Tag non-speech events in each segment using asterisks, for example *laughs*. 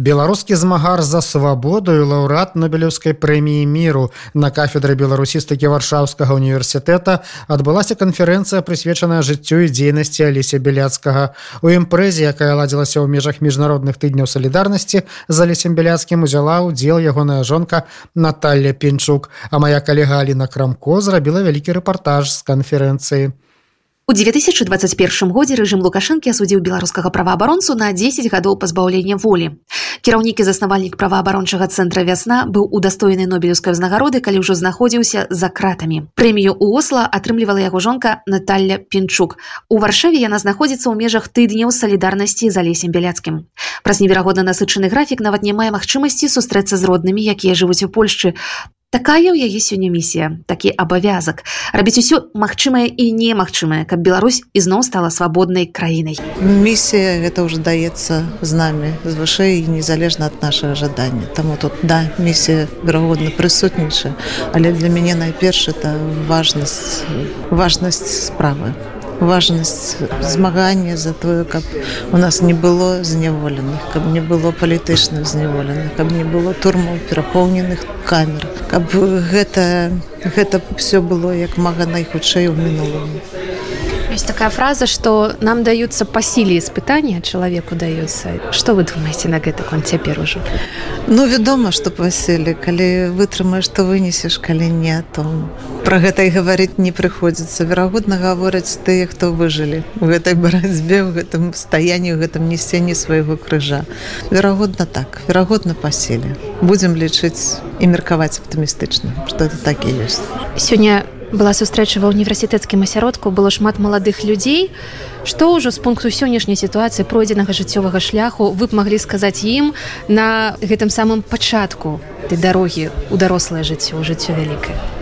Беларускі змагар за свабоду і лаўрад нобелеўскай прэміі міру. На кафедры беларусістыкі варшаўскага універсітэта адбылася канферэнцыя прысвечаная жыццю і дзейнасці алеся беляцкага у імпрэзе якая ладзілася ў межах міжнародных тыдняў салідарнасці за лесем беляцкім узяла ўдзел ягоная жонка Наталья пінчук. А моя калега Аліна крамко зрабіла вялікі рэпартаж з канферэнцыі. У 2021 годзе рэжым лукашэнкі асудзіў беларускага праваабаронцу на 10 гадоў пазбаўлення волі. Кіраўнік і заснавальнік праваабарончага цэнтра вясна быў удастоены нобелеўскай узнагароды, калі ўжо знаходзіўся за кратамі. Прэмію у Осла атрымлівала яго жонка Наталья Пінчук. У варшаве яна знаходзіцца ў межах тыдняў салідарнасці за лесем бяляцкім. Праз неверагодна насычаны графік нават не мае магчымасці сустрэцца з роднымі, якія жывуць у Польшчы такая ў яе сёння місія такі абавязак рабіць усё магчымае і немагчымае каб Беларусь ізноў стала свабоднай краінай. Місія гэта ўжо даецца з намі з вышэй незалежна ад нашага жадання. Таму тут да місія верагодна прысутнічае. Але для мяне найперш это важнасць важнасць справы важнасць змагання за тое каб у нас не было зняволеных каб не было палітычных зняволеных каб не было турмаў перапоўненых камер каб гэта гэта все было як мага найхутчэй у мінулым есть такая фраза что нам даются по силе испытания человеку даются что вы думаете на гэта он цяпер уже ну вядома что паселі калі вытрымаешь что вынесешь. Калі не то про гэта і гаварыць не прыходзіцца. Верагодна гавораць тыя хто выжылі у гэтай барацьбе у гэтым стаянні у гэтым несенні свайго крыжа. Верагодна так. Верагодна паселі будзем лічыць і меркаваць аптымістычна что это так і ёсць. Сёння у была сустрэча ва універсітэцкім асяродку было шмат маладых людзей што ўжо з пункту сённяшняй сітуацыі пройдзенага жыццёвага шляху вы б маглі сказаць ім на гэтым самым пачатку ты дарогі у дарослае жыццё жыццё вялікае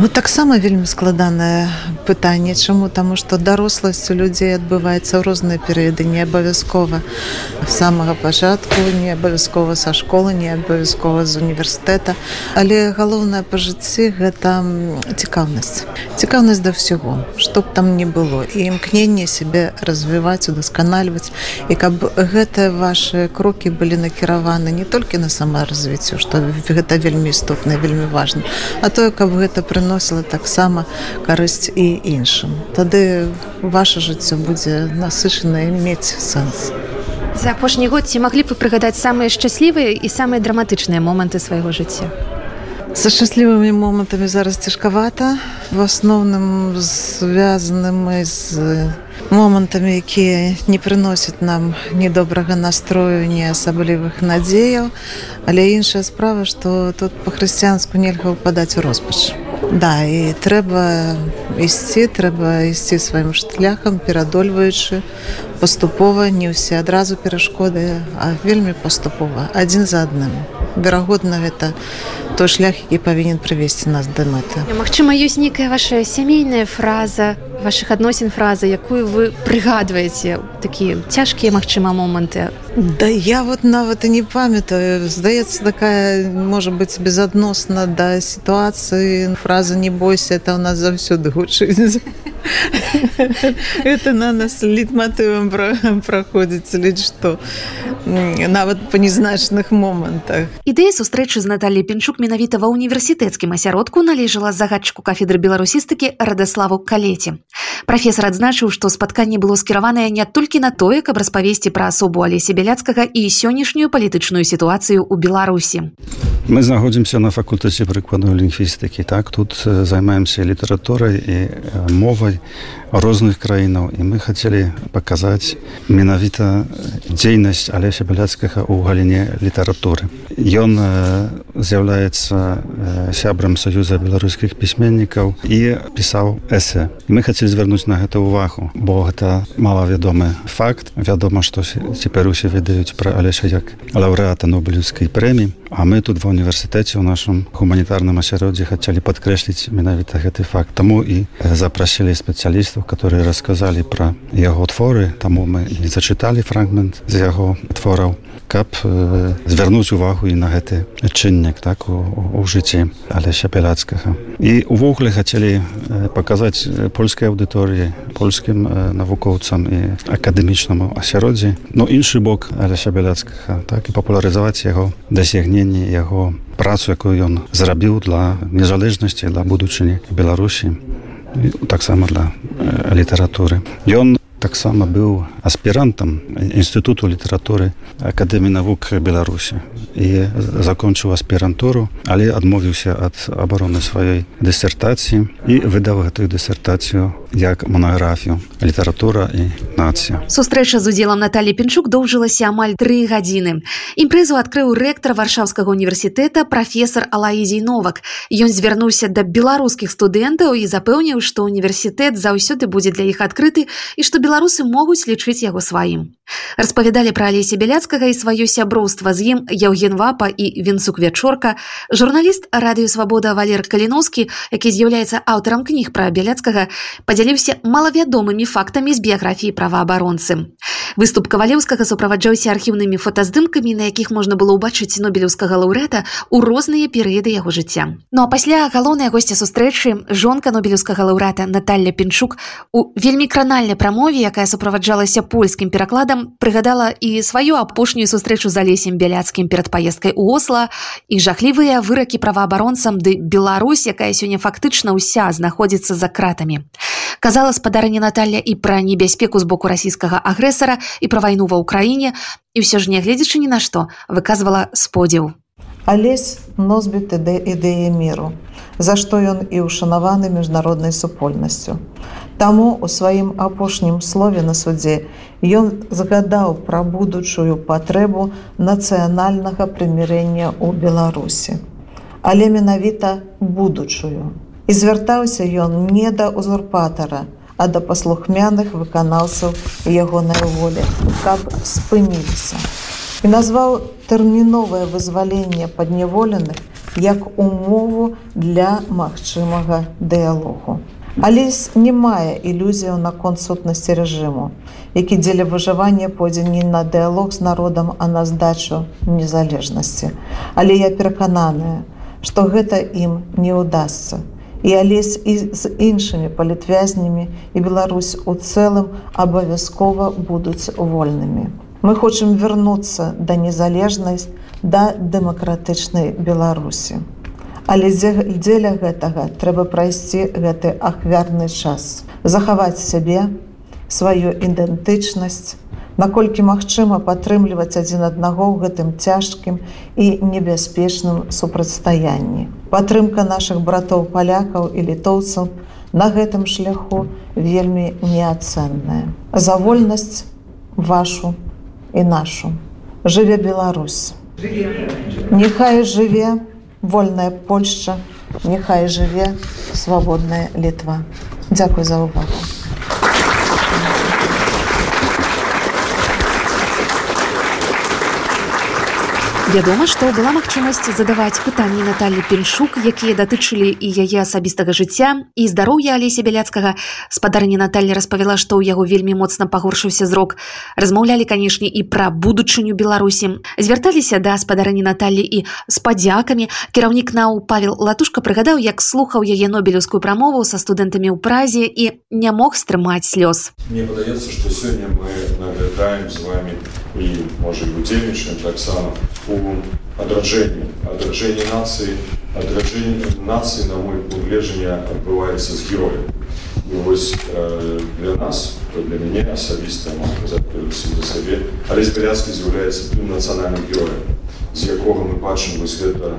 Ну таксама вельмі складанае пытанне. Чаму? Таму што даросласць у людзей адбываецца ў розныя перыяды не абавязкова самага пачатку не абавязкова са школы не абавязкова з універсітэта. Але галоўнае па жыцці гэта цікаўнасць. Цікаўнасць да ўсяго што б там не было і імкненне сябе развіваць удасканальваць і каб гэтыя ваши крокі былі накіраваны не толькі на самаразвіццё што гэта вельмі істотна вельмі важна а тое каб гэта прыносіла таксама карысць і іншым. Тады ваше жыццё будзе насычанае мець сэнс. За апошні год ці маглі б вы прыгадаць самыя шчаслівыя і самыя драматычныя моманты свайго жыцця. Са шчаслівымі момантамі зараз цяжкавата, в асноўным звязаным з момантамі, якія не прыносяць нам ні добрага настрою, ні асаблівых надзеяў, але іншая справа, што тут па-хрысціянску нельга ўпадаць у роспач. Да і трэба ісці, трэба ісці сваім шляхам, перадольваючы паступова не ўсе адразу перашкоды, а вельмі паступова адзін за адным. Верагодна гэта той шлях, які павінен прывесці нас да мэты. Магчыма, ёсць нейкая ваша сямейная фраза ваших адносін фразы, якую вы прыгадваеце такія цяжкія магчыма моманты. Да я вот нават і не памятаю, здаецца такая можа быць безадносна да сітуацыі фраза не бойся, это ў нас заўсёды гучыць. *laughs* это на нас літматывам праходзіць ліць што нават па незначных момантах ідэя сустрэчы з Наталлі пенчук менавіта ва універсітэцкім асяродку належала загадчыку кафедры беларусістыкі радаславу калеці прафесор адзначыў што спатканне было скіраванае не толькі на тое каб распавесці пра асобу алесе бяляцкага і сённяшнюю палітычную сітуацыю ў беларусі мы знаходзімся на факультэце прыкладной лінгвістыкі так тут займаемся літаратурай і мовай розных краінаў і мы хацелі паказаць менавіта дзейнасць алеся бяляцкага ў галіне літаратуры. Ён з'яўляецца сябрам саюза беларускіх пісьменнікаў і пісаў эсе мы хацелі звярнуць на гэта ўвагу бо гэта малавядомы факт. Вядома што цяпер усе ведаюць пра алеша як лаўрэата нобелевскай прэміі а мы тут ва універсітэце ў нашым гуманітарным асяроддзі хацелі падкрэсліць менавіта гэты факт. Таму і запрасілі спецыялістаў которые расказалі пра яго творы таму мы не зачыталі фрагмент з яго твораў каб э, звярнуць увагу і на гэты чыннік так у, у жыцці алеся пяляцкага. І увогуле хацелі паказаць польскай аўдыторыі польскім навукоўцам і акадэмічнаму асяроддзі. Но іншы бок алеся бяляцкага так і папулярызаваць яго дасягненні яго працу якую ён зрабіў для незалежнасці для будучыні беларусі таксама для літаратуры ён таксама быў аспірантам інстытуту літаратуры акадэміі навук беларусі. І закончыў аспірантуру але адмовіўся ад абароны сваёй дысертацыі і выдаў гэтую дысертацыю як монографію літаратура і нацыя сустрэча з удзелам Наталі пенчук доўжылася амаль тры гадзіны. Імпрэзу адкрыў рэктар варшаўскага універсітэта прафесор алаізій новак. Ён звярнуўся да беларускіх студэнтаў і запэўніў што універсітэт заўсёды будзе для іх адкрыты і што беларусы могуць лічыць яго сваім. Распавядалі пра алесе бяляцкага і сваё сяброўства з ім Яўген вапа і вінцук вячорка журналіст радыёвабода валер каліноўскі які з'яўляецца аўтарам кніг пра бяляцкага падзяліўся малавядомымі фактамі з біяграфіі праваабаронцы. Выступ кавалеўскага суправаджаўся архіўнымі фотаздымкамі на якіх можна было ўбачыць нобелеўскага лаўрэта у розныя перыяды яго жыцця. Ну а пасля галоўная госця сустрэчы жонка нобелеўскага лаўрэта Наталья пенчук у вельмі кранальнай прамове якая суправаджалася польскім перакладам прыгадала і сваю апошнюю сустрэчу з алесем бяляцкім перад паездкай у осла і жахлівыя выракі праваабаронцам ды Беларусь якая сёння фактычна ўся знаходзіцца за кратамі. Казала спадарня Наталья і пра небяспеку з боку расійскага агрэсара і пра вайну ва ўкраіне і ўсё ж нягледзячы ні на што выказвала сподзеў. Алесь носьбіт ідэі міру за што ён і ўшанаваны міжнароднай супольнасцю Таму у сваім апошнім слове на судзе ён загадаў пра будучую патрэбу нацыянальнага прымірэння ў Беларусі. Але менавіта будучую. І звяртаўся ён не да узурпатара, а да паслухмяных выканаўцаў ягонай волі, каб спыніліся. І назваў тэрміновае вызваленне падняволеных як умову для магчымага дыялогу. Алесь не мае ілюзіяў наконт сутнасці рэжыму, які дзеля выжывання пойдзе не на дыялог з народам, а на здачу незалежнасці. Але я перакананая, што гэта ім не ўдасся. І алесь і з іншымі палітвязнямі і Беларусь у цэлым абавязкова будуць вольнымі. Мы хочам вярнуцца да незалежнасць да дэмакратычнай Беларусі. Але дзеля гэтага трэба прайсці гэты ахвярны час, захаваць сябе, сваю ідэнтычнасць, наколькі магчыма падтрымліваць адзін аднаго ў гэтым цяжкім і небяспечным супрацьстаянні. Падтрымка нашых братоў палякаў і літоўцаў на гэтым шляху вельмі неацэнная. За вольнасць вашу і нашу. Жыве Беларусь. Нехай жыве, вольная Польшча, няхай жыве свабодная літва. Дзякуй за ўвагу. Вядома, што была магчымасць задаваць пытанні Наталі Пеншук, якія датычылі і яе асабістага жыцця і здароўя Алеся бяляцкага. Спадарня Наталья распавяла, што ў яго вельмі моцна пагоршыўся зрок. Размаўлялі, канешне, і пра будучыню Беларусі. Звярталіся да спадарні Наталі і з падзякамі. Кіраўнік нау Павел Латушка прыгадаў, як слухаў яе нобелеўскую прамову са студэнтамі ў празе і не мог стрымаць слёз. Мне падаецца, што сёння мы наглядаем з вами і можа удзельнічаем таксама у адраджэнні адраджэнні нацыі адраджэнне нацыі на мой погледжання адбываецца з героем і вось э, для нас для мяне асабіста за сабе але збяляцкі з'яўляецца тым нацыянальным героем з якога мы бачым вось гэта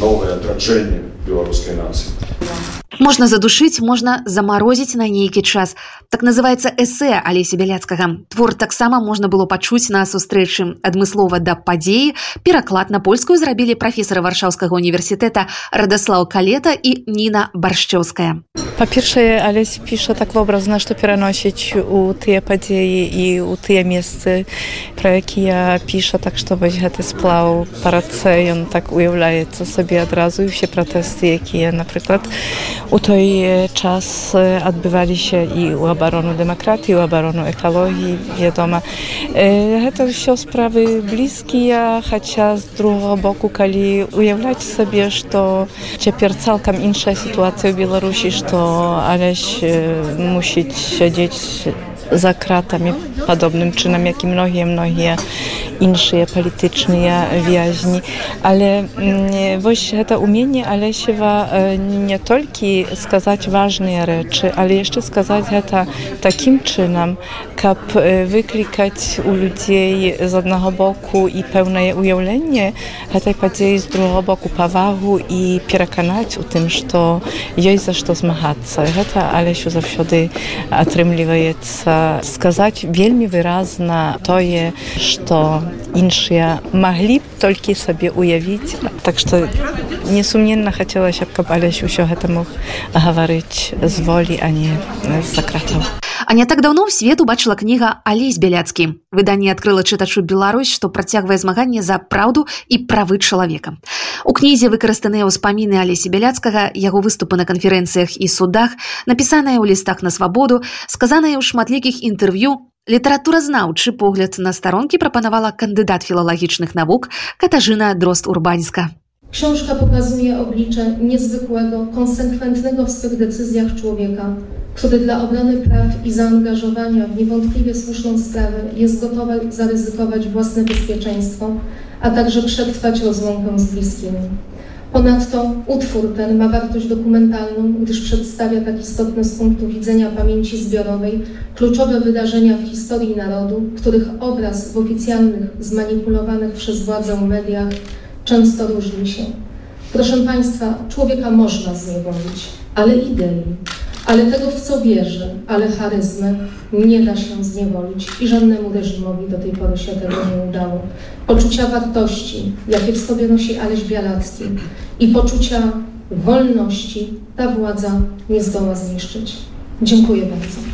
новае адраджэнне беларускай нацыі Можна задушыць, можна замарозіць на нейкі час. Так называецца эсэ Алеся Бяляцкага. Твор таксама можна было пачуць на сустрэчы. Адмыслова да падзеі пераклад на польскую зрабілі прафесара варшаўскага універсітэта Радаслаў Калета і Ніна Баршчэўская. Па-першае, Алесь піша так вобразна, што пераносіць у тыя падзеі і ў тыя месцы, пра якія піша, так што вось гэты сплаў парацэ ён так уяўляецца сабе адразу і ўсе пратэсты, якія, напрыклад, у той час адбываліся і ў абарону дэмакратыі, у абарону экалогіі, вядома. Гэта ўсё справы блізкія, хаця з другога боку, калі уяўляць сабе, што цяпер цалкам іншая сітуацыя ў Беларусі, што Aleś musi siedzieć za kratami, podobnym czynem, jak i mnogie, mnogie inne polityczne więźni. Ale mm, właśnie to umienie Alesiewa e, nie tylko skazać ważne rzeczy, ale jeszcze skazać to takim czynem, jak e, wyklikać u ludzi z jednego boku i pełne ujawlenie tej tak podziei, z drugiego boku powahu i przekonać o tym, że jej za co zmagać się. To Alesiu zawsze otrzymuje сказаць вельмі выразна тое што іншыя маглі б толькі сабе уявіць так што несумненна хацелася б каб алесь усё гэта мог гаварыць з волі а не закратаў А не так даўно ў свет убачыла кніга Алесь бяляцкі выданне адкрыла чытачу Беларусь што працягвае змаганне за праўду і правы чалавека. У кнізе выкарыстаныя ўспаміны алесі бяляцкага яго выступы на канферэнцыях і судах напісаныя ў лістах на свабоду сказаныя ў шматлікіх інтэрв'ю. Літаратуразнаўчы погляд на старонкі прапанавала кандыдат філалагічных навук катажына дрозд урбанска Książka pokazuje oblicze niezwykłego, konsekwentnego w swych decyzjach człowieka, który dla obrony praw i zaangażowania w niewątpliwie słuszną sprawę jest gotowy zaryzykować własne bezpieczeństwo, a także przetrwać rozłąkę z bliskimi. Ponadto utwór ten ma wartość dokumentalną, gdyż przedstawia tak istotne z punktu widzenia pamięci zbiorowej kluczowe wydarzenia w historii narodu, których obraz w oficjalnych, zmanipulowanych przez władzę mediach często różni się. Proszę Państwa, człowieka można zniewolić, ale idei, ale tego, w co wierzy, ale charyzmę nie da się zniewolić i żadnemu reżimowi do tej pory się tego nie udało. Poczucia wartości, jakie w sobie nosi Aleś Bialacki i poczucia wolności ta władza nie zdoła zniszczyć. Dziękuję bardzo.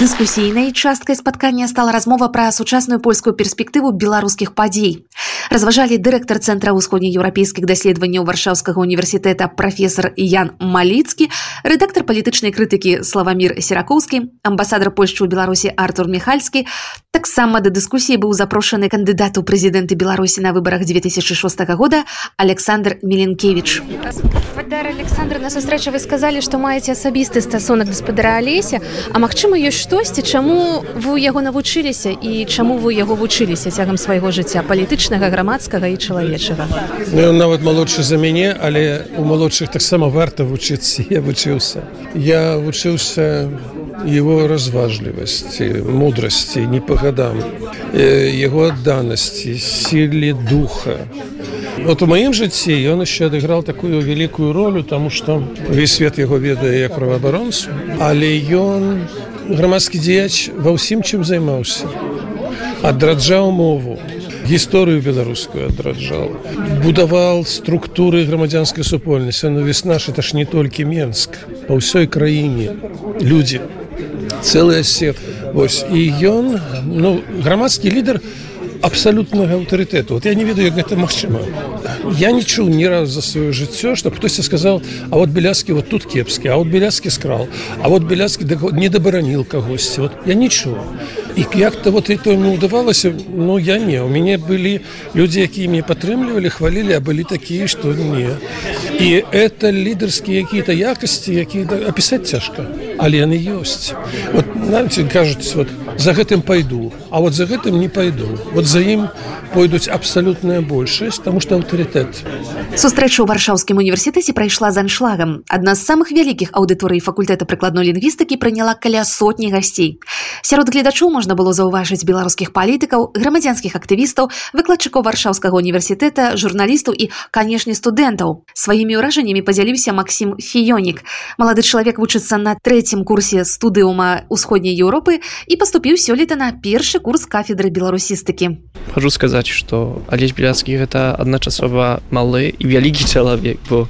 Дыскусійнай часткай спаткання стала размова пра сучасную польскую перспектыву беларускіх падзей. Разважалі дырэктар цэнтра ўсходнееўрапейскіх даследаванняў варшаўскага універсітэта прафесор Ян Маліцкі, рэдактар палітычнай крытыкі Славамір Серакоўскі, амбасадар Польшчы ў Беларусі Артур Михальскі. Таксама да дыскусіі быў запрошаны кандыдат у прэзідэнты Беларусі на выбарах 2006 года Александр Меленкевич. Гаспадар Александр на сустрэчы вы сказалі, што маеце асабісты стасунак гаспадара Алеся, а магчыма ёсць штосьці, чаму вы ў яго навучыліся і чаму вы яго вучыліся цягам свайго жыцця палітычнага грамадскага і чалавечага. Ну, нават малодшы за мяне, але у малодшых таксама варта вучыцца *laughs* я вучыўся. Я вучыўся его разважлівасці, мудрасці, не годам, яго адданасці, сіле духа. Вот у маім жыцці ён яшчэ адыграў такую вялікую ролю, таму што увесь свет яго ведае як праваабаронцу, але ён грамадскі дзеяч ва ўсім чым займаўся. Адраджаў мову, гісторыю беларускую адраджаў. Будаваў структуры грамадзянскай супольнасці, ну весна ж это ж не толькі Менск, па ўсёй краіне людзі цэлая сет. Вось і ён ну, грамадскі лідар абсалютнага аўтарытэту. Вот я не ведаю як гэта магчыма. Я не чуў ні раз за сваё жыццё што хтосьці сказаў а вот беляскі вот тут кепскі а вот беляскі скрал а вот беляскі не дабараніл кагосьці вот я не чуў і як-то вот і то не ўдавалася ну я не. У мяне былі людзі якія мне падтрымлівалі хвалілі а былі такія што не. І это лідарскія якія-то якасці якія опісаць цяжка але яны ёсць вот нам кажуць вот за гэтым пайду а вот за гэтым не пайду. Вот за ім пойдуць абсалютная большасць тому что аўтарытэт. Сустрэча ў варшаўскім універсітэце прайшла з аншлагам. Адна з самых вялікіх аўдыторый факультэта прыкладной лінгвістыкі прыняла каля сотні гасцей. Сярод гледачоў можна было заўважыць беларускіх палітыкаў грамадзянскіх актывістаў выкладчыкаў варшаўскага універсітэта журналістаў і канешне студэнтаў. Сваімі ўражаннямі падзяліўся Масім фіёнік малады чалавек вучыцца на трэцім курсе студыума усходняй Еўропы і паступіў сёлета на першы курс кафедры беларусістыкі Хожу сказаць што алесь беляцкі гэта адначасова малы і вялікі чалавек бо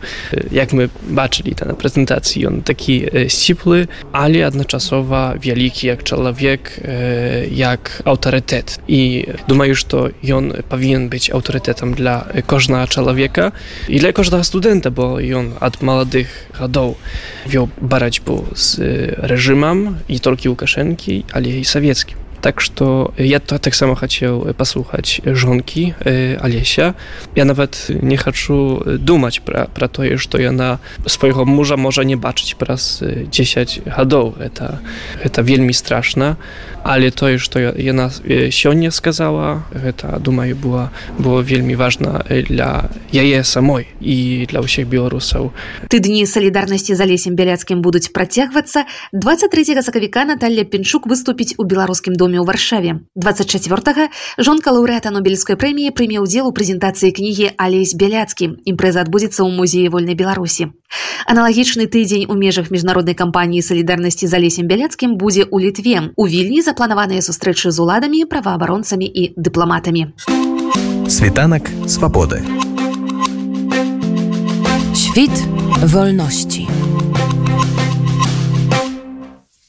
як мы бачылі на прэзентацыі ён такі сціплы але адначасова вялікі як чалавек як аўтарытэт і думаю што ён павінен быць аўтарытэтам для кожнага чалавека і для кожнага студэнта бо ён ад маладых гадоў вёў барацьбу з рэжымам і толькі лукашэнкі але і савецкім Так што я то таксама хацеў паслухаць жонкі алеся. Я нават не хачу думаць пра, пра тое што яна свайго мужа можа не бачыць праз 10 гадоў. Это гэта вельмі страшна. Але тое што яна сёння сказала гэта думаю была было вельмі важна для яе самой і для ўсіх беларусаў. Ты дні салідарнасці за лесем бяляцкім будуць працягвацца. 23 сакавіка Наталья пенчук выступіць у беларускім доме ў варшаве. 24 жонка лаўрэата нобелевской прэміі прыме ўдзел у прэзентацыі кнігі алесь бяляцкі імпрэза адбудзецца ў музеі вольнай беларусі. Аналагічны тыдзень у межах міжнароднай кампаніі салідарнасці за лесем бяляцкім будзе ў літве. У вільні запланаваныя сустрэчы з уладамі праваабаронцамі і дыпламатамі. Світанак свабоды. Świt wolności.